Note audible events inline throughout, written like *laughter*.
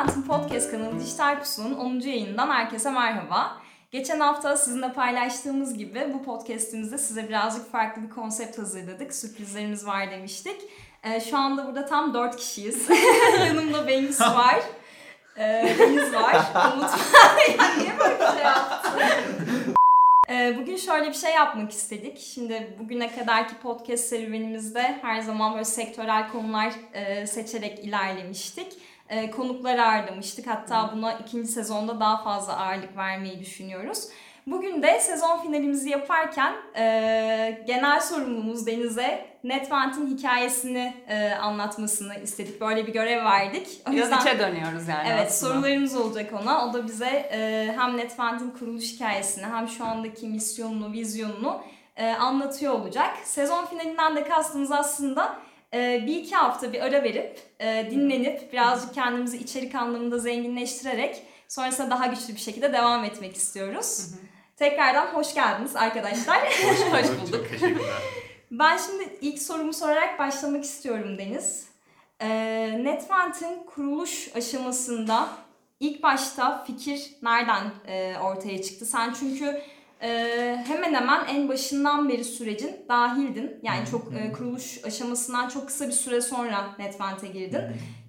Netvent'in podcast kanalı Dijital Pusu'nun 10. yayından herkese merhaba. Geçen hafta sizinle paylaştığımız gibi bu podcastimizde size birazcık farklı bir konsept hazırladık. Sürprizlerimiz var demiştik. Ee, şu anda burada tam 4 kişiyiz. *laughs* Yanımda Bengüs var. Ee, var. Umut var. ya *laughs* niye böyle bir şey? Ee, Bugün şöyle bir şey yapmak istedik. Şimdi bugüne kadarki podcast serüvenimizde her zaman böyle sektörel konular e, seçerek ilerlemiştik. E, Konukları ağırlamıştık. Hatta buna ikinci sezonda daha fazla ağırlık vermeyi düşünüyoruz. Bugün de sezon finalimizi yaparken e, genel sorumlumuz Deniz'e Netvent'in hikayesini e, anlatmasını istedik. Böyle bir görev verdik. O Biraz içe dönüyoruz yani Evet aslında. sorularımız olacak ona. O da bize e, hem Netvent'in kuruluş hikayesini hem şu andaki misyonunu, vizyonunu e, anlatıyor olacak. Sezon finalinden de kastımız aslında e, bir iki hafta bir ara verip e, dinlenip birazcık kendimizi içerik anlamında zenginleştirerek sonrasında daha güçlü bir şekilde devam etmek istiyoruz. Tekrardan hoş geldiniz arkadaşlar. Hoş bulduk. *laughs* Çok teşekkürler. Ben şimdi ilk sorumu sorarak başlamak istiyorum Deniz. Ee, Netvent'in kuruluş aşamasında ilk başta fikir nereden e, ortaya çıktı? Sen çünkü e, hemen hemen en başından beri sürecin dahildin. Yani çok e, kuruluş aşamasından çok kısa bir süre sonra Netvent'e girdin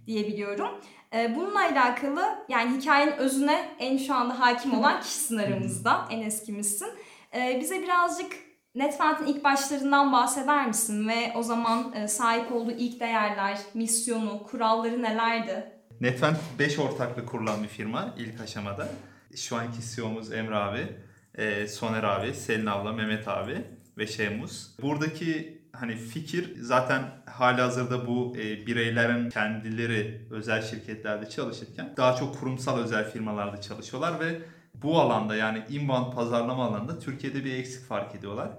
diye biliyorum. E, bununla alakalı yani hikayenin özüne en şu anda hakim olan kişisin aramızda. En eskimizsin. E, bize birazcık Netvent'in ilk başlarından bahseder misin ve o zaman e, sahip olduğu ilk değerler, misyonu, kuralları nelerdi? Netvent 5 ortaklı kurulan bir firma ilk aşamada. Şu anki CEO'muz Emre abi, e, Soner abi, Selin abla, Mehmet abi ve Şemuz. Buradaki hani fikir zaten hali hazırda bu e, bireylerin kendileri özel şirketlerde çalışırken daha çok kurumsal özel firmalarda çalışıyorlar ve bu alanda yani inbound pazarlama alanında Türkiye'de bir eksik fark ediyorlar.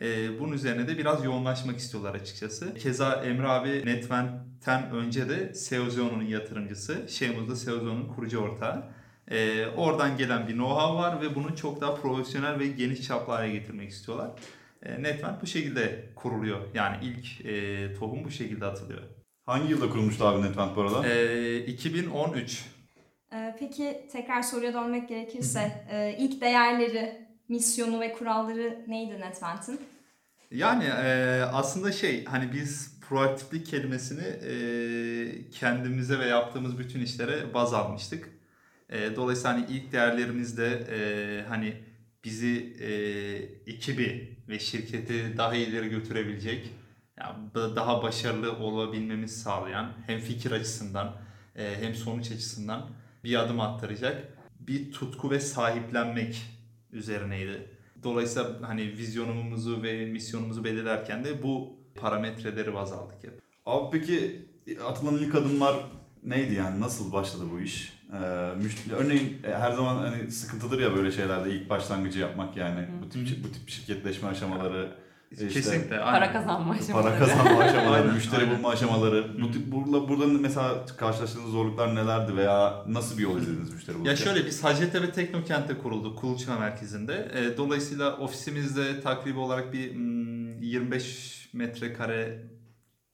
Ee, bunun üzerine de biraz yoğunlaşmak istiyorlar açıkçası. Keza Emre abi Netvent'ten önce de Seozion'un yatırımcısı. Şeymuz da Seozion'un kurucu ortağı. Ee, oradan gelen bir know-how var ve bunu çok daha profesyonel ve geniş çaplı hale getirmek istiyorlar. Ee, Netvent bu şekilde kuruluyor. Yani ilk e, tohum bu şekilde atılıyor. Hangi yılda kurulmuştu abi Netvent bu arada? Ee, 2013 E, peki tekrar soruya dönmek gerekirse e, ilk değerleri, misyonu ve kuralları neydi Netvent'in? Yani e, aslında şey hani biz proaktiflik kelimesini e, kendimize ve yaptığımız bütün işlere baz almıştık. E, dolayısıyla hani ilk değerlerimizde e, hani bizi e, ekibi ve şirketi daha ileri götürebilecek, yani da- daha başarılı olabilmemizi sağlayan hem fikir açısından e, hem sonuç açısından bir adım attıracak bir tutku ve sahiplenmek üzerineydi. Dolayısıyla hani vizyonumuzu ve misyonumuzu belirlerken de bu parametreleri baz aldık hep. Abi peki atılan ilk adımlar neydi yani? Nasıl başladı bu iş? Ee, müşteri, örneğin e, her zaman hani sıkıntıdır ya böyle şeylerde ilk başlangıcı yapmak yani. Bu tip bu tip şirketleşme aşamaları, işte Kesinlikle. Para aynen. kazanma aşamaları. para kazanma *laughs* aşamaları, müşteri bulma aşamaları. Bu tip burada burada mesela karşılaştığınız zorluklar nelerdi veya nasıl bir yol izlediniz müşteri bulurken? Ya şöyle biz Hacettepe Teknokent'te kurulduk Kuluçka merkezinde. E, dolayısıyla ofisimizde takribi olarak bir mm, 25 metrekare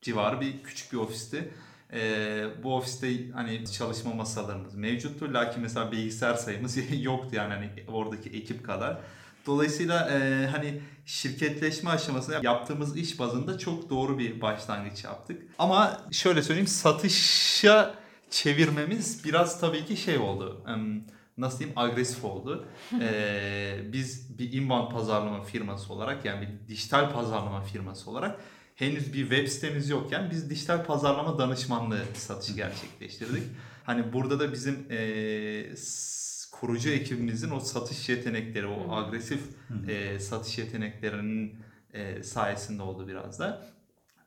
civarı bir küçük bir ofisti. E, bu ofiste hani çalışma masalarımız mevcuttu. Lakin mesela bilgisayar sayımız *laughs* yoktu yani hani oradaki ekip kadar. Dolayısıyla e, hani şirketleşme aşamasında yaptığımız iş bazında çok doğru bir başlangıç yaptık. Ama şöyle söyleyeyim satışa çevirmemiz biraz tabii ki şey oldu. Nasıl diyeyim agresif oldu. *laughs* Ee, biz bir inbound pazarlama firması olarak yani bir dijital pazarlama firması olarak henüz bir web sitemiz yokken biz dijital pazarlama danışmanlığı satışı gerçekleştirdik. Hani burada da bizim e, kurucu ekibimizin o satış yetenekleri, o agresif e, satış yeteneklerinin e, sayesinde oldu biraz da.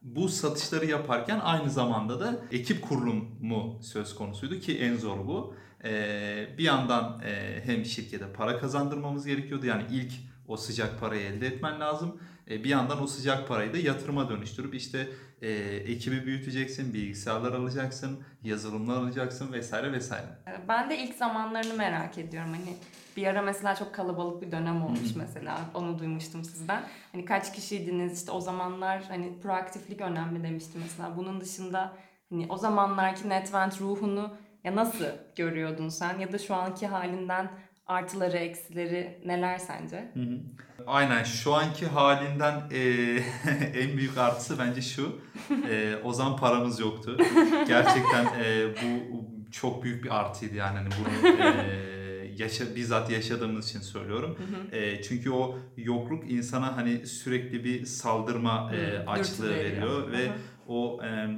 Bu satışları yaparken aynı zamanda da ekip kurulumu söz konusuydu ki en zor bu. E, bir yandan e, hem şirkete para kazandırmamız gerekiyordu yani ilk o sıcak parayı elde etmen lazım. E, bir yandan o sıcak parayı da yatırıma dönüştürüp işte e, ekibi büyüteceksin, bilgisayarlar alacaksın, yazılımlar alacaksın vesaire vesaire. Ben de ilk zamanlarını merak ediyorum. Hani bir ara mesela çok kalabalık bir dönem olmuş mesela. Onu duymuştum sizden. Hani kaç kişiydiniz? İşte o zamanlar hani proaktiflik önemli demişti mesela. Bunun dışında hani o zamanlarki Netvent ruhunu Ya nasıl görüyordun sen ya da şu anki halinden artıları, eksileri neler sence? Hı hı. Aynen şu anki halinden eee, *laughs* en büyük artısı bence şu. Eee, o zaman paramız yoktu. Gerçekten eee, bu çok büyük bir artıydı yani hani bunu eee, yaşa, bizzat yaşadığımız için söylüyorum. Hı hı. Eee, çünkü o yokluk insana hani sürekli bir saldırma Hı, açlığı dürtü veriyor ve Hı hı. o eee,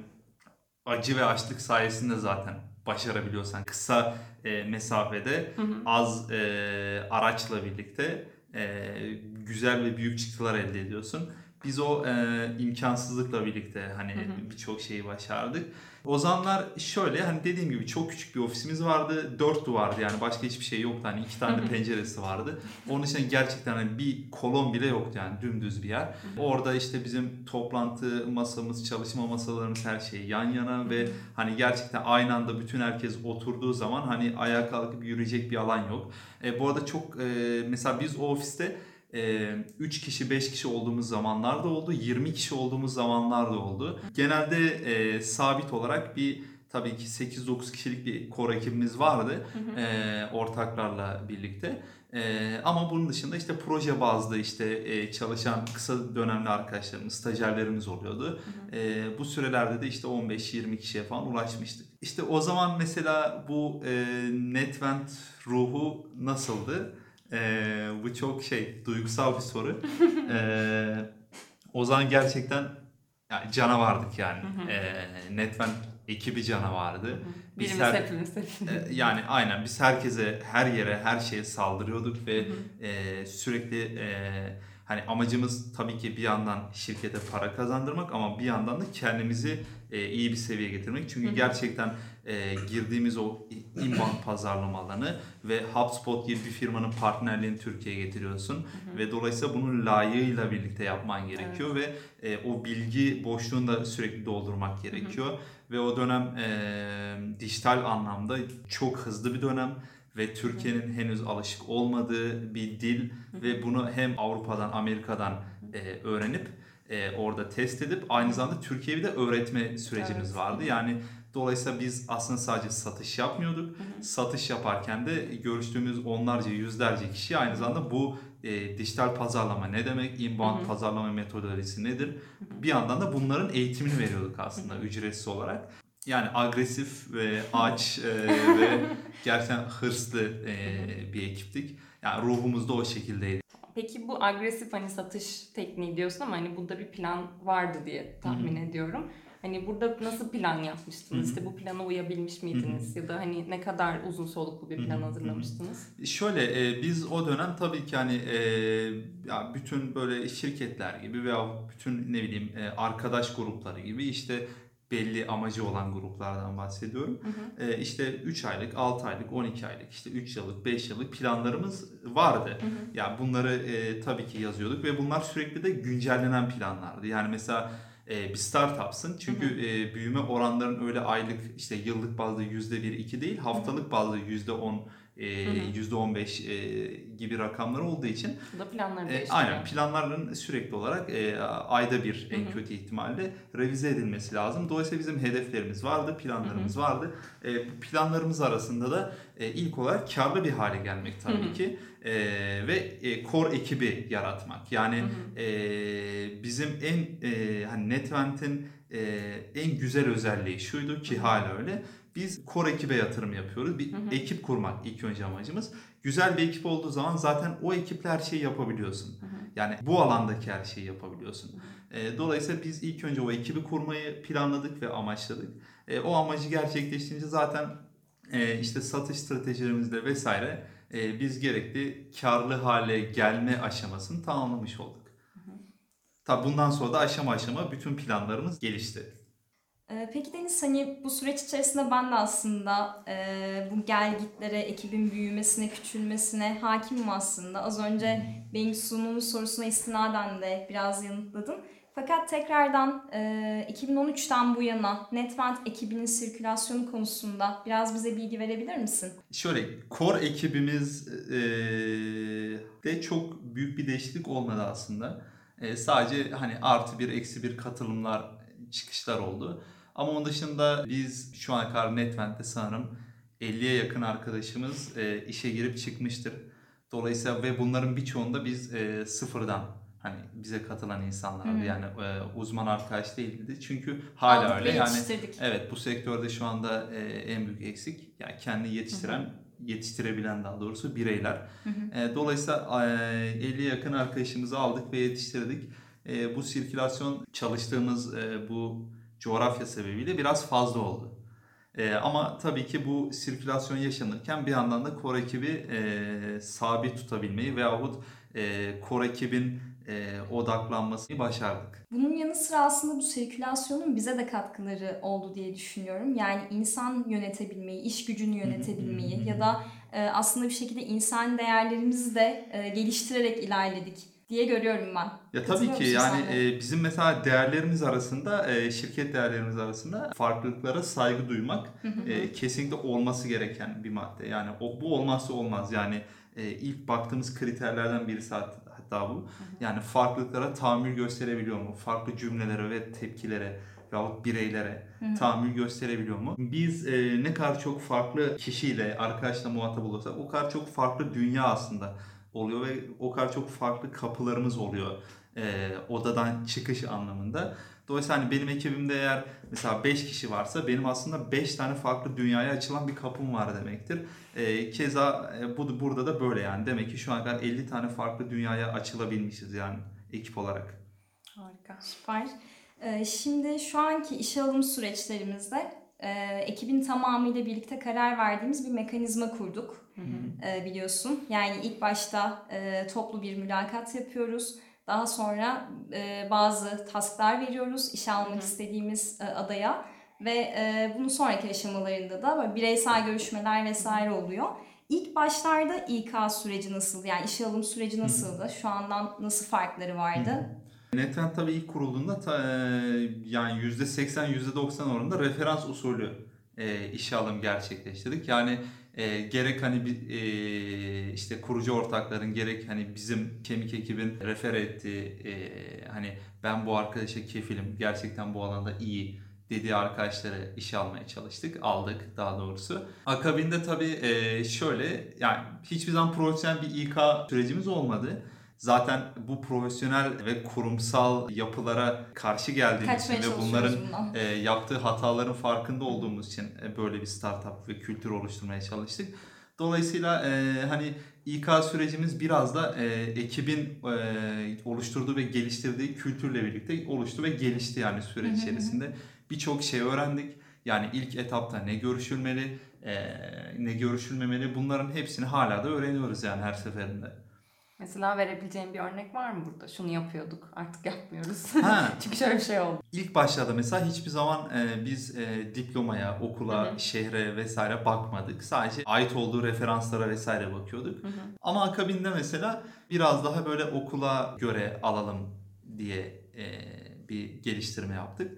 acı ve açlık sayesinde zaten başarabiliyorsan kısa eee, mesafede Hı hı. az e, araçla birlikte e, güzel ve büyük çıktılar elde ediyorsun. Biz o e, imkansızlıkla birlikte hani birçok şeyi başardık. O zamanlar şöyle hani dediğim gibi çok küçük bir ofisimiz vardı. Dört duvardı yani başka hiçbir şey yoktu. Hani iki tane penceresi vardı. Onun için gerçekten hani bir kolon bile yoktu yani dümdüz bir yer. Orada işte bizim toplantı masamız, çalışma masalarımız her şey yan yana ve hani gerçekten aynı anda bütün herkes oturduğu zaman hani ayağa kalkıp yürüyecek bir alan yok. E, bu arada çok e, mesela biz o ofiste 3 kişi 5 kişi olduğumuz zamanlar da oldu. 20 kişi olduğumuz zamanlar da oldu. Genelde sabit olarak bir tabii ki 8-9 kişilik bir core ekibimiz vardı. e, ortaklarla birlikte. E, ama bunun dışında işte proje bazlı işte e, çalışan kısa dönemli arkadaşlarımız, stajyerlerimiz oluyordu. E, bu sürelerde de işte 15-20 kişiye falan ulaşmıştık. İşte o zaman mesela bu e, Netvent ruhu nasıldı? E, bu çok şey duygusal bir soru. *laughs* e, o zaman gerçekten yani canavardık yani. Hı hı. E, Netvent ekibi canavardı. Biz Birimiz her- hepimiz hepimiz. E, yani aynen biz herkese, her yere, her şeye saldırıyorduk ve Hı hı. e, sürekli e, hani amacımız tabii ki bir yandan şirkete para kazandırmak ama bir yandan da kendimizi e, iyi bir seviyeye getirmek. Çünkü Hı hı. gerçekten e, girdiğimiz o inbound pazarlama alanı ve HubSpot gibi bir firmanın partnerliğini Türkiye'ye getiriyorsun. Ve dolayısıyla bunun layığıyla birlikte yapman gerekiyor ve e, o bilgi boşluğunu da sürekli doldurmak gerekiyor. Ve o dönem e, dijital anlamda çok hızlı bir dönem ve Türkiye'nin henüz alışık olmadığı bir dil ve bunu hem Avrupa'dan Amerika'dan e, öğrenip e, orada test edip aynı zamanda Türkiye'ye bir de öğretme sürecimiz Evet. vardı. Yani dolayısıyla biz aslında sadece satış yapmıyorduk. Satış yaparken de görüştüğümüz onlarca yüzlerce kişi aynı zamanda bu e, dijital pazarlama ne demek, inbound Hı hı. pazarlama metodolojisi nedir? Bir yandan da bunların eğitimini veriyorduk aslında ücretsiz olarak. Yani agresif ve aç e, ve gerçekten hırslı e, bir ekiptik. Yani ruhumuz da o şekildeydi. Peki bu agresif hani satış tekniği diyorsun ama hani burada bir plan vardı diye tahmin ediyorum. Hani burada nasıl plan yapmıştınız? İşte bu plana uyabilmiş miydiniz? Ya da hani ne kadar uzun soluklu bir plan hı hı. hazırlamıştınız? Şöyle e, biz o dönem tabii ki hani e, ya bütün böyle şirketler gibi veya bütün ne bileyim e, arkadaş grupları gibi işte belli amacı olan gruplardan bahsediyorum. Hı hı. E, işte 3 aylık, 6 aylık, 12 aylık, işte 3 yıllık, 5 yıllık planlarımız vardı. Hı hı. Ya bunları e, tabii ki yazıyorduk ve bunlar sürekli de güncellenen planlardı. Yani mesela e, bir startupsın çünkü e, büyüme oranların öyle aylık işte yıllık bazda yüzde bir iki değil haftalık bazda yüzde on e, Hı hı. Yüzde on beş gibi rakamlar olduğu için Bu da planları e, aynen planların sürekli olarak e, ayda bir en kötü ihtimalle revize edilmesi lazım. Dolayısıyla bizim hedeflerimiz vardı, planlarımız vardı. E, bu planlarımız arasında da e, ilk olarak karlı bir hale gelmek tabii ki E, ve e, core ekibi yaratmak. Yani e, bizim en e, hani Netvent'in e, en güzel özelliği şuydu ki hala öyle. Biz core ekibe yatırım yapıyoruz. Bir Hı hı. ekip kurmak ilk önce amacımız. Güzel bir ekip olduğu zaman zaten o ekiple her şeyi yapabiliyorsun. Hı hı. Yani bu alandaki her şeyi yapabiliyorsun. E, dolayısıyla biz ilk önce o ekibi kurmayı planladık ve amaçladık. E, o amacı gerçekleştirince zaten e, işte satış stratejilerimizle vesaire e, biz gerekli karlı hale gelme aşamasını tamamlamış olduk. Tabi bundan sonra da aşama aşama bütün planlarımız gelişti. Ee, Peki Deniz hani bu süreç içerisinde ben de aslında e, bu gelgitlere, ekibin büyümesine, küçülmesine hakimim aslında. Az önce Bengisu'nun sorusuna istinaden de biraz yanıtladım. Fakat tekrardan e, 2013'ten bu yana Netvent ekibinin sirkülasyonu konusunda biraz bize bilgi verebilir misin? Şöyle core ekibimiz e, de çok büyük bir değişiklik olmadı aslında. E, sadece hani artı bir eksi bir katılımlar çıkışlar oldu. Ama onun dışında biz şu ana kadar Netvent'te sanırım 50'ye yakın arkadaşımız e, işe girip çıkmıştır. Dolayısıyla ve bunların birçoğunda biz e, sıfırdan hani bize katılan insanlardı. Hı. Yani e, uzman arkadaş değildi. Çünkü hala Aldık öyle. Yani evet bu sektörde şu anda e, en büyük eksik yani kendi yetiştiren, yetiştirebilen daha doğrusu bireyler. Hı hı. E, dolayısıyla e, 50'ye yakın arkadaşımızı aldık ve yetiştirdik. E, bu sirkülasyon çalıştığımız e, bu coğrafya sebebiyle biraz fazla oldu. E, ama tabii ki bu sirkülasyon yaşanırken bir yandan da core ekibi e, sabit tutabilmeyi veyahut e, core ekibin e, odaklanmasını başardık. Bunun yanı sıra aslında bu sirkülasyonun bize de katkıları oldu diye düşünüyorum. Yani insan yönetebilmeyi, iş gücünü yönetebilmeyi ya da e, aslında bir şekilde insan değerlerimizi de e, geliştirerek ilerledik diye görüyorum ben. Ya tabii ki yani e, bizim mesela değerlerimiz arasında, e, şirket değerlerimiz arasında farklılıklara saygı duymak e, kesinlikle olması gereken bir madde. Yani o, bu olmazsa olmaz. Yani e, ilk baktığımız kriterlerden birisi hat- hatta bu. Yani farklılıklara tahammül gösterebiliyor mu? Farklı cümlelere ve tepkilere veyahut bireylere tahammül gösterebiliyor mu? Biz e, ne kadar çok farklı kişiyle, arkadaşla muhatap olursak o kadar çok farklı dünya aslında oluyor ve o kadar çok farklı kapılarımız oluyor e, odadan çıkış anlamında. Dolayısıyla hani benim ekibimde eğer mesela 5 kişi varsa benim aslında 5 tane farklı dünyaya açılan bir kapım var demektir. E, keza e, bu burada da böyle yani. Demek ki şu ana kadar 50 tane farklı dünyaya açılabilmişiz yani ekip olarak. Harika. Süper. Ee, Şimdi şu anki işe alım süreçlerimizde e, ekibin tamamıyla birlikte karar verdiğimiz bir mekanizma kurduk e, biliyorsun. Yani ilk başta e, toplu bir mülakat yapıyoruz. Daha sonra e, bazı tasklar veriyoruz işe almak istediğimiz e, adaya ve e, bunun sonraki aşamalarında da böyle bireysel görüşmeler vesaire oluyor. İlk başlarda İK süreci nasıl? Yani işe alım süreci nasıldı? Şu andan nasıl farkları vardı? Netrend tabii ilk kurulduğunda ta, e, yani %80 %90 oranında referans usulü e, işe alım gerçekleştirdik. Yani e, gerek hani bir, e, işte kurucu ortakların gerek hani bizim kemik ekibin refer ettiği e, hani ben bu arkadaşa kefilim gerçekten bu alanda iyi dediği arkadaşları işe almaya çalıştık. Aldık daha doğrusu. Akabinde tabii e, şöyle yani hiçbir zaman profesyonel bir İK sürecimiz olmadı. Zaten bu profesyonel ve kurumsal yapılara karşı geldiğimiz için ve bunların bundan. e, yaptığı hataların farkında olduğumuz için e, böyle bir startup ve kültür oluşturmaya çalıştık. Dolayısıyla e, hani İK sürecimiz biraz da e, ekibin e, oluşturduğu ve geliştirdiği kültürle birlikte oluştu ve gelişti yani süreç içerisinde. Birçok şey öğrendik. Yani ilk etapta ne görüşülmeli, e, ne görüşülmemeli bunların hepsini hala da öğreniyoruz yani her seferinde. Mesela verebileceğim bir örnek var mı burada? Şunu yapıyorduk artık yapmıyoruz. Ha, *laughs* Çünkü şöyle bir şey oldu. İlk başlarda mesela hiçbir zaman e, biz e, diplomaya, okula, Hı hı. şehre vesaire bakmadık. Sadece ait olduğu referanslara vesaire bakıyorduk. Ama akabinde mesela biraz daha böyle okula göre alalım diye e, bir geliştirme yaptık.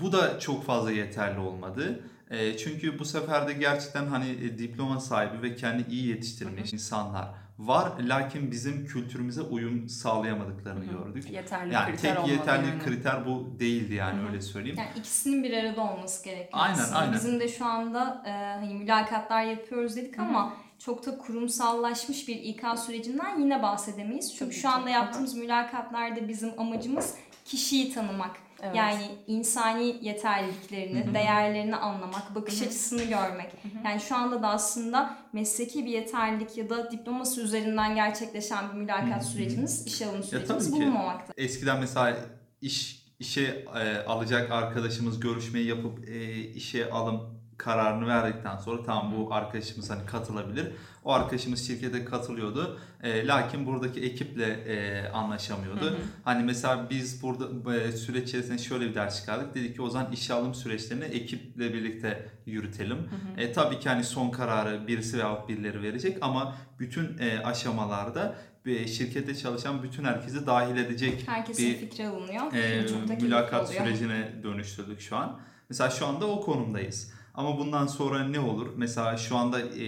Bu da çok fazla yeterli olmadı. E, çünkü bu sefer de gerçekten hani e, diploma sahibi ve kendi iyi yetiştirilmiş insanlar var. Lakin bizim kültürümüze uyum sağlayamadıklarını gördük. Yeterli Yani kriter tek yeterli yani. kriter bu değildi yani Hı hı. öyle söyleyeyim. Yani ikisinin bir arada olması gerekiyor Aynen, aslında. aynen. Bizim de şu anda e, hani mülakatlar yapıyoruz dedik ama çok da kurumsallaşmış bir İK sürecinden yine bahsedemeyiz. Çünkü Tabii şu anda yaptığımız mülakatlarda bizim amacımız kişiyi tanımak. Evet. Yani insani yeterliliklerini, Hı hı. değerlerini anlamak, bakış Hı hı. açısını görmek. Yani şu anda da aslında mesleki bir yeterlilik ya da diploması üzerinden gerçekleşen bir mülakat Hı hı. sürecimiz, işe alım sürecimiz bulunmamakta. Eskiden mesela iş işe e, alacak arkadaşımız görüşmeyi yapıp e, işe alım kararını verdikten sonra tamam bu arkadaşımız hani katılabilir. O arkadaşımız şirkete katılıyordu. E, lakin buradaki ekiple e, anlaşamıyordu. Hı hı. Hani mesela biz burada e, süreç içerisinde şöyle bir ders çıkardık. Dedik ki o zaman işe alım süreçlerini ekiple birlikte yürütelim. E, tabii ki hani son kararı birisi veyahut birileri verecek ama bütün e, aşamalarda e, şirkette çalışan bütün herkesi dahil edecek Herkesin bir fikri alınıyor. e, Çok mülakat sürecine dönüştürdük şu an. Mesela şu anda o konumdayız. Ama bundan sonra ne olur? Mesela şu anda e,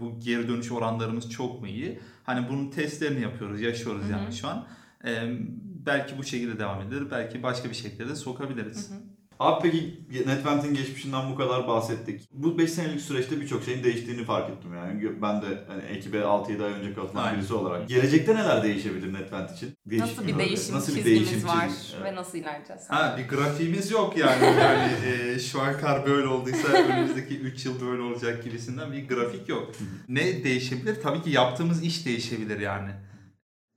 bu geri dönüş oranlarımız çok mu iyi? Hani bunun testlerini yapıyoruz, yaşıyoruz Hı hı. yani şu an. E, belki bu şekilde devam edilir, belki başka bir şekilde de sokabiliriz. Hı hı. Abi peki Netvent'in geçmişinden bu kadar bahsettik. Bu 5 senelik süreçte birçok şeyin değiştiğini fark ettim yani. Ben de hani ekibe 6-7 ay önce katılan Aynen. birisi olarak. Gelecekte neler değişebilir Netvent için? Değişik Nasıl bir değişim Nasıl bir değişim var? Evet. ve nasıl ilerleyeceğiz? Ha bir grafiğimiz yok yani. yani e, şu an kar böyle olduysa önümüzdeki 3 yıl böyle olacak gibisinden bir grafik yok. Ne değişebilir? Tabii ki yaptığımız iş değişebilir yani.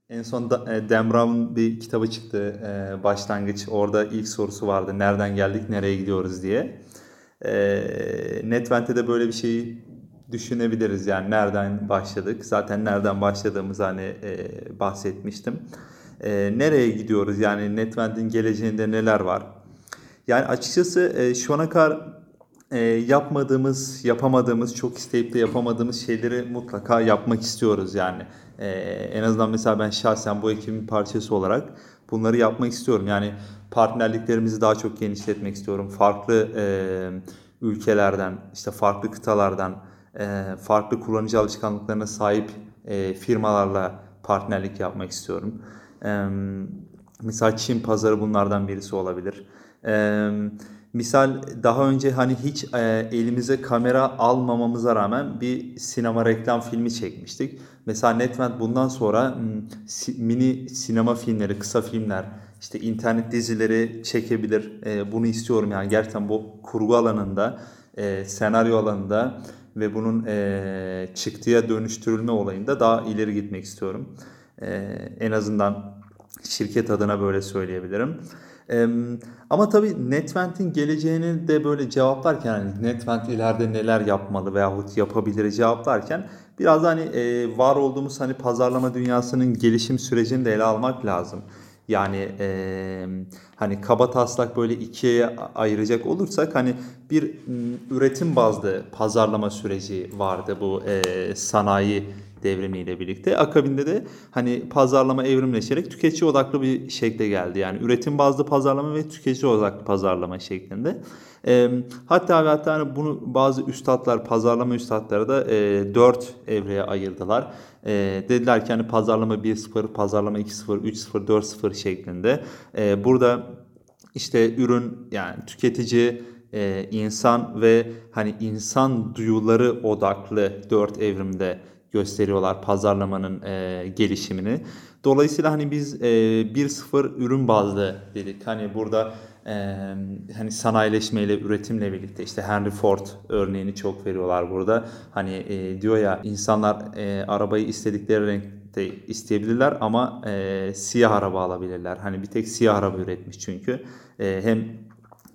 En son da, e, Dan Brown'un bir kitabı çıktı e, başlangıç. Orada ilk sorusu vardı. Nereden geldik, nereye gidiyoruz diye. E, de böyle bir şeyi düşünebiliriz yani nereden başladık. Zaten nereden başladığımızı hani e, bahsetmiştim. Nereye gidiyoruz yani Netvent'in geleceğinde neler var? Yani açıkçası şu ana kadar e, yapmadığımız, yapamadığımız, çok isteyip de yapamadığımız şeyleri mutlaka yapmak istiyoruz yani. E, en azından mesela ben şahsen bu ekibin parçası olarak bunları yapmak istiyorum. Yani partnerliklerimizi daha çok genişletmek istiyorum. Farklı e, ülkelerden, işte farklı kıtalardan, e, farklı kullanıcı alışkanlıklarına sahip e, firmalarla partnerlik yapmak istiyorum. E, mesela Çin pazarı bunlardan birisi olabilir. E, misal daha önce hani hiç e, elimize kamera almamamıza rağmen bir sinema reklam filmi çekmiştik. Mesela Netvent bundan sonra mini sinema filmleri, kısa filmler, işte internet dizileri çekebilir. E, bunu istiyorum yani gerçekten bu kurgu alanında, e, senaryo alanında ve bunun e, çıktıya dönüştürülme olayında daha ileri gitmek istiyorum. E, en azından şirket adına böyle söyleyebilirim. Ee, ama tabii Netvent'in geleceğini de böyle cevaplarken hani Netvent ileride neler yapmalı veyahut yapabilir cevaplarken biraz da hani e, var olduğumuz hani pazarlama dünyasının gelişim sürecini de ele almak lazım. Yani e, hani kaba taslak böyle ikiye ayıracak olursak hani bir üretim bazlı pazarlama süreci vardı bu e, sanayi devrimiyle birlikte. Akabinde de hani pazarlama evrimleşerek tüketici odaklı bir şekle geldi. Yani üretim bazlı pazarlama ve tüketici odaklı pazarlama şeklinde. E, hatta ve hatta hani bunu bazı üstadlar, pazarlama üstadları da e, 4 evreye ayırdılar. E, dediler ki hani pazarlama 1.0, pazarlama 2.0, 3.0, 4.0 şeklinde. E, burada işte ürün yani tüketici, e, insan ve hani insan duyuları odaklı 4 evrimde gösteriyorlar pazarlamanın e, gelişimini. Dolayısıyla hani biz e, 1.0 ürün bazlı dedik. Hani burada e, hani sanayileşmeyle, üretimle birlikte işte Henry Ford örneğini çok veriyorlar burada. Hani e, diyor ya insanlar e, arabayı istedikleri renkte isteyebilirler ama e, siyah araba alabilirler. Hani bir tek siyah araba üretmiş çünkü. E, hem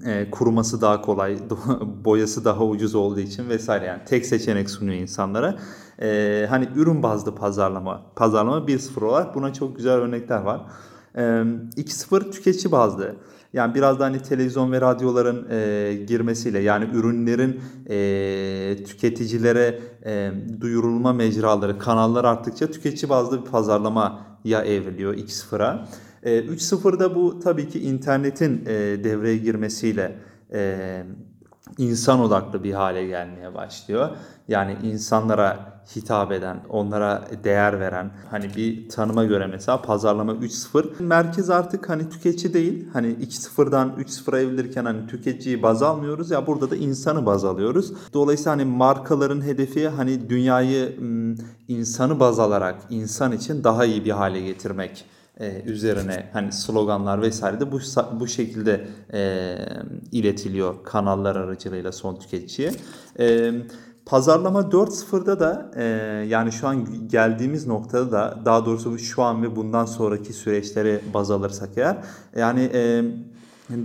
e, kuruması daha kolay, *laughs* boyası daha ucuz olduğu için vesaire yani tek seçenek sunuyor insanlara. E, hani ürün bazlı pazarlama, pazarlama 1.0 olarak buna çok güzel örnekler var. E, 2.0 tüketici bazlı. Yani biraz da hani televizyon ve radyoların e, girmesiyle yani ürünlerin e, tüketicilere e, duyurulma mecraları, kanallar arttıkça tüketici bazlı bir pazarlamaya evriliyor 2.0'a. E, 3.0'da bu tabii ki internetin e, devreye girmesiyle e, insan odaklı bir hale gelmeye başlıyor. Yani insanlara hitap eden, onlara değer veren hani bir tanıma göre mesela pazarlama 3.0 merkez artık hani tüketici değil. Hani 2.0'dan 3.0'a evrilirken hani tüketiciyi baz almıyoruz ya burada da insanı baz alıyoruz. Dolayısıyla hani markaların hedefi hani dünyayı insanı baz alarak insan için daha iyi bir hale getirmek e, üzerine hani sloganlar vesaire de bu bu şekilde e, iletiliyor kanallar aracılığıyla son tüketiciye. E, pazarlama 4.0'da da e, yani şu an geldiğimiz noktada da daha doğrusu şu an ve bundan sonraki süreçleri baz alırsak eğer yani e,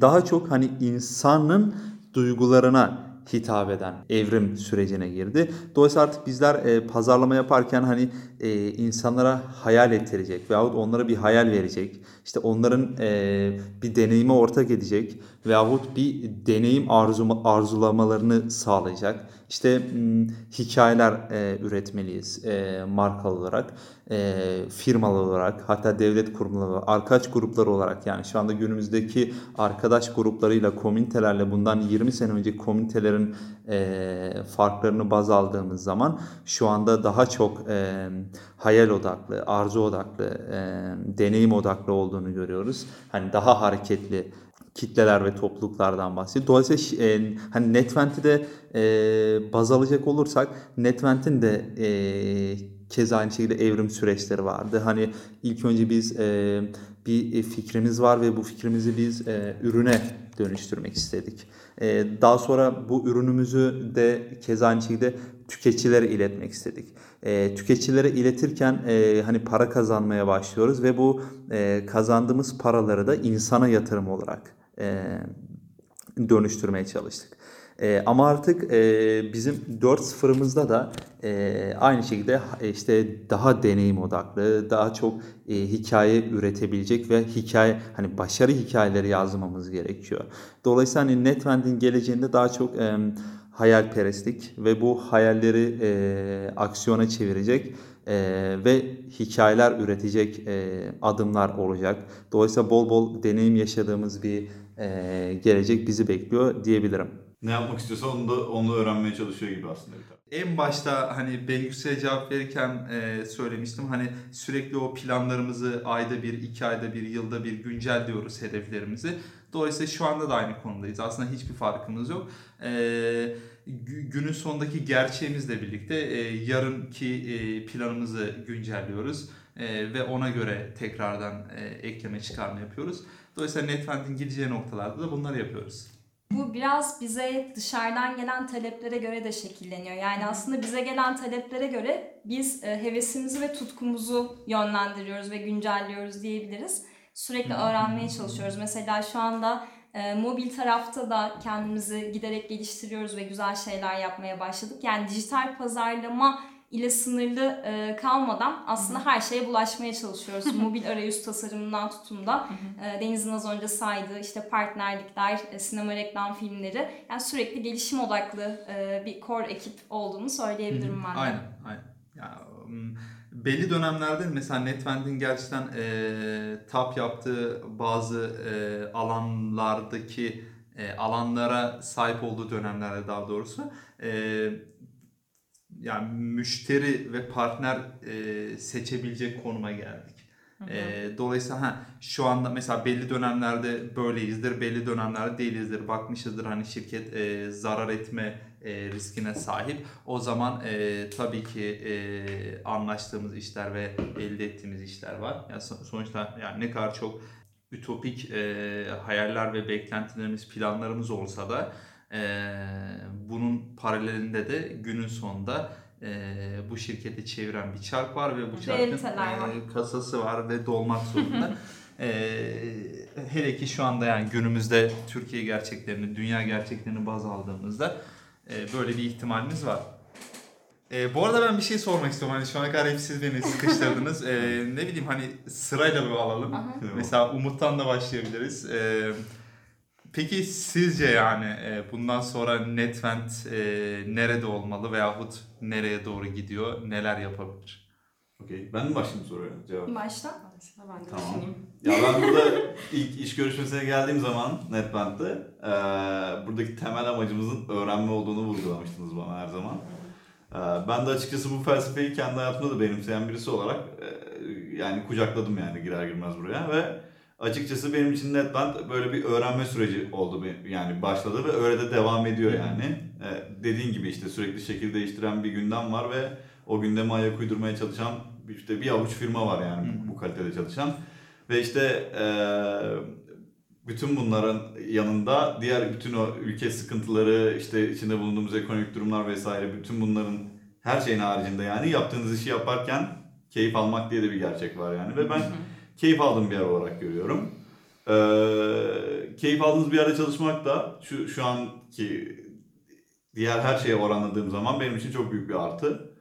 daha çok hani insanın duygularına hitap eden evrim sürecine girdi. Dolayısıyla artık bizler e, pazarlama yaparken hani e, insanlara hayal ettirecek veyahut onlara bir hayal verecek. İşte onların e, bir deneyime ortak edecek veyahut bir deneyim arzu, arzulamalarını sağlayacak. İşte m, hikayeler e, üretmeliyiz e, markalı olarak, e, firmalı olarak, hatta devlet kurumları arkadaş grupları olarak yani şu anda günümüzdeki arkadaş gruplarıyla, komünitelerle bundan 20 sene önce komünitelerin e, farklarını baz aldığımız zaman şu anda daha çok e, hayal odaklı, arzu odaklı, e, deneyim odaklı olduğunu görüyoruz. Hani daha hareketli kitleler ve topluluklardan bahsediyor. Dolayısıyla e, hani Netvent'i de e, baz alacak olursak Netvent'in de e, keza aynı şekilde evrim süreçleri vardı. Hani ilk önce biz e, bir fikrimiz var ve bu fikrimizi biz e, ürüne dönüştürmek istedik. E, daha sonra bu ürünümüzü de keza aynı şekilde tüketicilere iletmek istedik. E, tüketicilere iletirken e, hani para kazanmaya başlıyoruz ve bu e, kazandığımız paraları da insana yatırım olarak e, dönüştürmeye çalıştık. E, ama artık e, bizim 4.0'ımızda da e, aynı şekilde işte daha deneyim odaklı, daha çok e, hikaye üretebilecek ve hikaye hani başarı hikayeleri yazmamız gerekiyor. Dolayısıyla hani Netrend'in geleceğinde daha çok e, hayalperestlik ve bu hayalleri e, aksiyona çevirecek e, ve hikayeler üretecek e, adımlar olacak. Dolayısıyla bol bol deneyim yaşadığımız bir e, gelecek bizi bekliyor diyebilirim. Ne yapmak istiyorsa onu da onu öğrenmeye çalışıyor gibi aslında. En başta hani Bengüs'e cevap verirken e, söylemiştim. Hani sürekli o planlarımızı ayda bir, iki ayda bir, yılda bir güncelliyoruz hedeflerimizi. Dolayısıyla şu anda da aynı konudayız. Aslında hiçbir farkımız yok. E, günün sonundaki gerçeğimizle birlikte e, yarınki e, planımızı güncelliyoruz. E, ve ona göre tekrardan e, ekleme çıkarma yapıyoruz. Dolayısıyla Netfund'in gideceği noktalarda da bunları yapıyoruz. Bu biraz bize dışarıdan gelen taleplere göre de şekilleniyor. Yani aslında bize gelen taleplere göre biz e, hevesimizi ve tutkumuzu yönlendiriyoruz ve güncelliyoruz diyebiliriz. Sürekli öğrenmeye çalışıyoruz. Mesela şu anda e, mobil tarafta da kendimizi giderek geliştiriyoruz ve güzel şeyler yapmaya başladık. Yani dijital pazarlama ile sınırlı e, kalmadan aslında her şeye bulaşmaya çalışıyoruz. Mobil arayüz tasarımından tutun da e, Deniz'in az önce saydığı işte partnerlikler, e, sinema reklam filmleri yani sürekli gelişim odaklı e, bir core ekip olduğunu söyleyebilirim ben de. Aynen, aynen. Ya, belli dönemlerde mesela Netvent'in gerçekten e, tap yaptığı bazı e, alanlardaki e, alanlara sahip olduğu dönemlerde daha doğrusu e, yani müşteri ve partner e, seçebilecek konuma geldik. E, dolayısıyla ha, şu anda mesela belli dönemlerde böyleyizdir, belli dönemlerde değilizdir. Bakmışızdır hani şirket e, zarar etme e, riskine sahip. O zaman e, tabii ki e, anlaştığımız işler ve elde ettiğimiz işler var. Yani sonuçta yani ne kadar çok ütopik e, hayaller ve beklentilerimiz, planlarımız olsa da e, bunun paralelinde de günün sonunda e, bu şirketi çeviren bir çark var ve bu çarkın e, kasası var ve dolmak *laughs* zorunda. e, hele ki şu anda yani günümüzde Türkiye gerçeklerini, dünya gerçeklerini baz aldığımızda e, böyle bir ihtimalimiz var. E, bu arada ben bir şey sormak istiyorum. Hani şu ana kadar hep siz beni sıkıştırdınız. e, ne bileyim hani sırayla bir alalım. Mesela Umut'tan da başlayabiliriz. E, Peki sizce yani e, bundan sonra Netvent e, nerede olmalı veyahut nereye doğru gidiyor, neler yapabilir? Okey. Ben mi başlayayım soruya cevap? Başla. Ben de tamam. düşüneyim. Ya ben *laughs* burada ilk iş görüşmesine geldiğim zaman Netbank'te e, buradaki temel amacımızın öğrenme olduğunu vurgulamıştınız bana her zaman. E, ben de açıkçası bu felsefeyi kendi hayatımda da benimseyen birisi olarak e, yani kucakladım yani girer girmez buraya ve açıkçası benim için NetBand böyle bir öğrenme süreci oldu yani başladı ve öyle de devam ediyor yani. Ee, dediğin gibi işte sürekli şekil değiştiren bir gündem var ve o gündeme ayak uydurmaya çalışan işte bir avuç firma var yani bu, bu kalitede çalışan. Ve işte e, bütün bunların yanında diğer bütün o ülke sıkıntıları işte içinde bulunduğumuz ekonomik durumlar vesaire bütün bunların her şeyin haricinde yani yaptığınız işi yaparken keyif almak diye de bir gerçek var yani ve ben keyif aldığım bir yer olarak görüyorum. Ee, keyif aldığınız bir yerde çalışmak da şu şu anki diğer her şeye oranladığım zaman benim için çok büyük bir artı.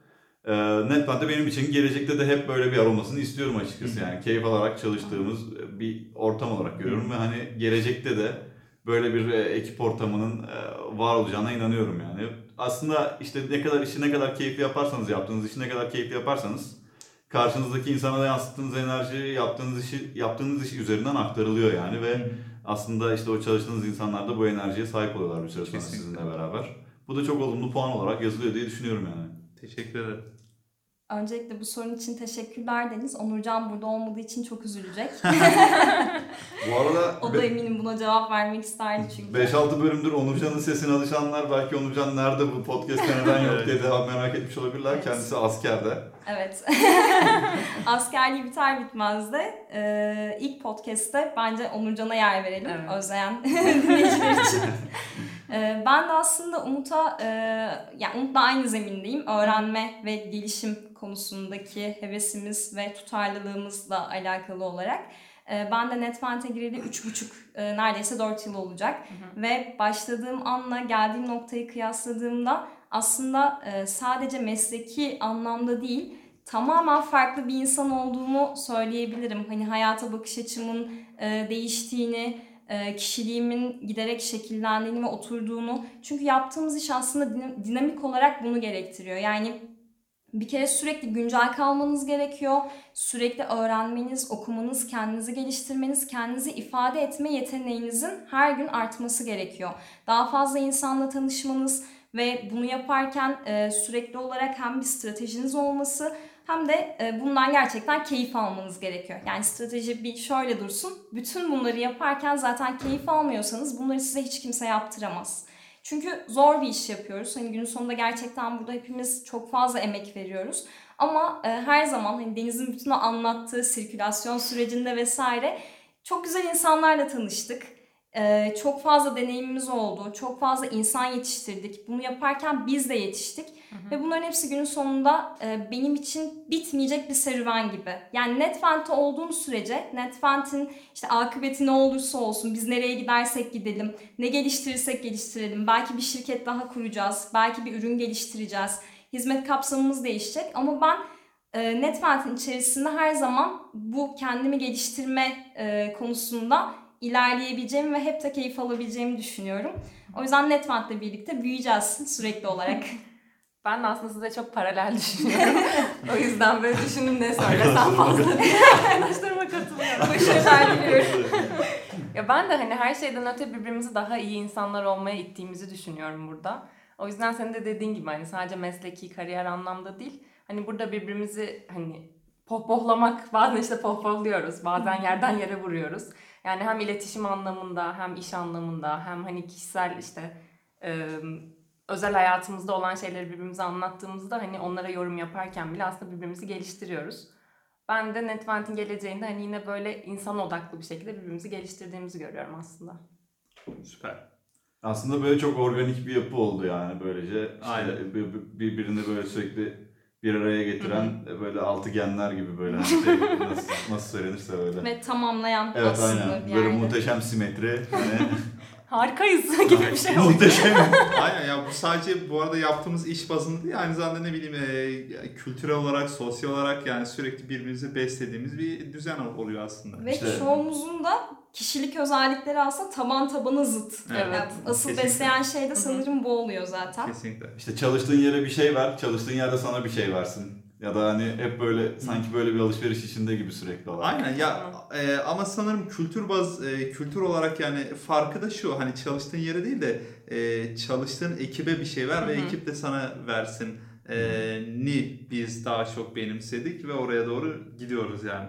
Ee, Netbank'ta benim için gelecekte de hep böyle bir yer olmasını istiyorum açıkçası. Yani keyif alarak çalıştığımız bir ortam olarak görüyorum ve hani gelecekte de böyle bir e, ekip ortamının e, var olacağına inanıyorum yani. Aslında işte ne kadar işi ne kadar keyifli yaparsanız yaptığınız işi ne kadar keyifli yaparsanız karşınızdaki insana da yansıttığınız enerji yaptığınız işi yaptığınız iş üzerinden aktarılıyor yani ve aslında işte o çalıştığınız insanlar da bu enerjiye sahip oluyorlar bir süre sonra sizinle beraber. Bu da çok olumlu puan olarak yazılıyor diye düşünüyorum yani. Teşekkür ederim. Öncelikle bu sorun için teşekkürler Deniz. Onurcan burada olmadığı için çok üzülecek. *laughs* Bu arada o da eminim buna cevap vermek isterdi çünkü. 5-6 bölümdür Onurcan'ın sesine alışanlar belki Onurcan nerede bu podcast'te neden yok diye de merak etmiş olabilirler. Evet. Kendisi askerde. Evet. *laughs* Askerliği biter bitmez de e, ilk podcast'te bence Onurcan'a yer verelim. Evet. Özleyen *laughs* dinleyiciler için. E, ben de aslında Umut'a, e, yani Umut'la aynı zemindeyim. Öğrenme ve gelişim konusundaki hevesimiz ve tutarlılığımızla alakalı olarak. E, ben de Netvent'e gireli 3,5 e, neredeyse 4 yıl olacak. Ve başladığım anla geldiğim noktayı kıyasladığımda aslında e, sadece mesleki anlamda değil tamamen farklı bir insan olduğumu söyleyebilirim. Hani hayata bakış açımın e, değiştiğini, kişiliğimin giderek şekillendiğini ve oturduğunu. Çünkü yaptığımız iş aslında din- dinamik olarak bunu gerektiriyor. Yani bir kere sürekli güncel kalmanız gerekiyor. Sürekli öğrenmeniz, okumanız, kendinizi geliştirmeniz, kendinizi ifade etme yeteneğinizin her gün artması gerekiyor. Daha fazla insanla tanışmanız ve bunu yaparken e, sürekli olarak hem bir stratejiniz olması hem de e, bundan gerçekten keyif almanız gerekiyor. Yani strateji bir şöyle dursun. Bütün bunları yaparken zaten keyif almıyorsanız bunları size hiç kimse yaptıramaz. Çünkü zor bir iş yapıyoruz. Hani günün sonunda gerçekten burada hepimiz çok fazla emek veriyoruz. Ama e, her zaman hani Deniz'in bütün o anlattığı sirkülasyon sürecinde vesaire çok güzel insanlarla tanıştık. E, çok fazla deneyimimiz oldu. Çok fazla insan yetiştirdik. Bunu yaparken biz de yetiştik. Ve bunların hepsi günün sonunda e, benim için bitmeyecek bir serüven gibi. Yani Netvent'te olduğum sürece Netvent'in işte akıbeti ne olursa olsun biz nereye gidersek gidelim, ne geliştirirsek geliştirelim. Belki bir şirket daha kuracağız, belki bir ürün geliştireceğiz. Hizmet kapsamımız değişecek ama ben e, Netvent'in içerisinde her zaman bu kendimi geliştirme e, konusunda ilerleyebileceğimi ve hep de keyif alabileceğimi düşünüyorum. O yüzden Netvent'le birlikte büyüyeceğiz sürekli olarak. *laughs* Ben de aslında size çok paralel düşünüyorum. o yüzden böyle düşündüm ne söylesem fazla. *laughs* Arkadaşlarıma katılıyorum. Başarılar diliyorum. *laughs* Ya ben de hani her şeyden öte birbirimizi daha iyi insanlar olmaya ittiğimizi düşünüyorum burada. O yüzden senin de dediğin gibi hani sadece mesleki kariyer anlamda değil. Hani burada birbirimizi hani pohpohlamak bazen işte pohpohluyoruz. Bazen yerden yere vuruyoruz. Yani hem iletişim anlamında hem iş anlamında hem hani kişisel işte e, özel hayatımızda olan şeyleri birbirimize anlattığımızda hani onlara yorum yaparken bile aslında birbirimizi geliştiriyoruz. Ben de Netvent'in geleceğinde hani yine böyle insan odaklı bir şekilde birbirimizi geliştirdiğimizi görüyorum aslında. Süper. Aslında böyle çok organik bir yapı oldu yani böylece. İşte Aynen. bir- bir- birbirini böyle sürekli bir araya getiren böyle altıgenler gibi böyle hani şey, nasıl, *laughs* nasıl söylenirse böyle. Ve tamamlayan Evet aslında aynen. bir Böyle yerde. muhteşem simetri. Hani *laughs* Harikayız *laughs* gibi bir şey muhteşem. Aynen ya bu sadece bu arada yaptığımız iş bazında değil aynı zamanda ne bileyim e, kültürel olarak, sosyal olarak yani sürekli birbirimizi beslediğimiz bir düzen oluyor aslında. Ve İşte- çoğumuzun da kişilik özellikleri aslında taban tabana zıt. Evet. Yani asıl Kesinlikle. besleyen şey de sanırım bu oluyor zaten. Kesinlikle. İşte çalıştığın yere bir şey ver, çalıştığın yerde sana bir şey versin. Ya da hani hep böyle sanki böyle bir alışveriş içinde gibi sürekli olarak. Aynen ya e, ama sanırım kültür baz e, kültür olarak yani farkı da şu hani çalıştığın yere değil de e, çalıştığın ekibe bir şey ver ve Hı hı. ekip de sana versin e, ni biz daha çok benimsedik ve oraya doğru gidiyoruz yani.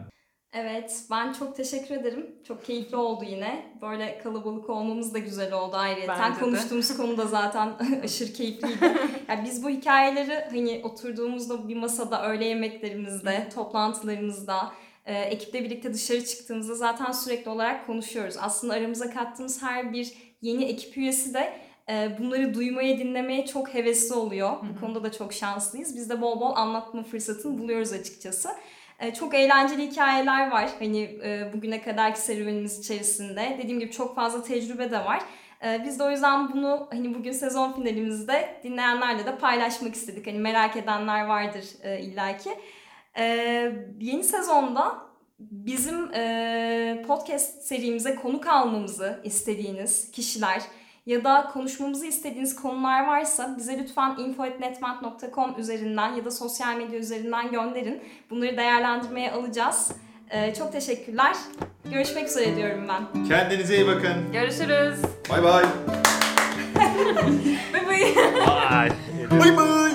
Evet, ben çok teşekkür ederim. Çok keyifli oldu yine. Böyle kalabalık olmamız da güzel oldu ayrıca. Konuştuğumuz konu da zaten *laughs* aşırı keyifliydi. yani biz bu hikayeleri hani oturduğumuzda bir masada, öğle yemeklerimizde, toplantılarımızda, e, ekiple birlikte dışarı çıktığımızda zaten sürekli olarak konuşuyoruz. Aslında aramıza kattığımız her bir yeni ekip üyesi de e, bunları duymaya, dinlemeye çok hevesli oluyor. Bu konuda da çok şanslıyız. Biz de bol bol anlatma fırsatını buluyoruz açıkçası. E, Çok eğlenceli hikayeler var hani e, bugüne kadarki serüvenimiz içerisinde. Dediğim gibi çok fazla tecrübe de var. E, Biz de o yüzden bunu hani bugün sezon finalimizde dinleyenlerle de paylaşmak istedik. Hani merak edenler vardır illaki. Yeni sezonda bizim podcast serimize konuk almamızı istediğiniz kişiler ya da konuşmamızı istediğiniz konular varsa bize lütfen info.netment.com üzerinden ya da sosyal medya üzerinden gönderin. Bunları değerlendirmeye alacağız. Ee, çok teşekkürler. Görüşmek üzere diyorum ben. Kendinize iyi bakın. Görüşürüz. Bay bay. *laughs* Bye. Bye. Bay bay.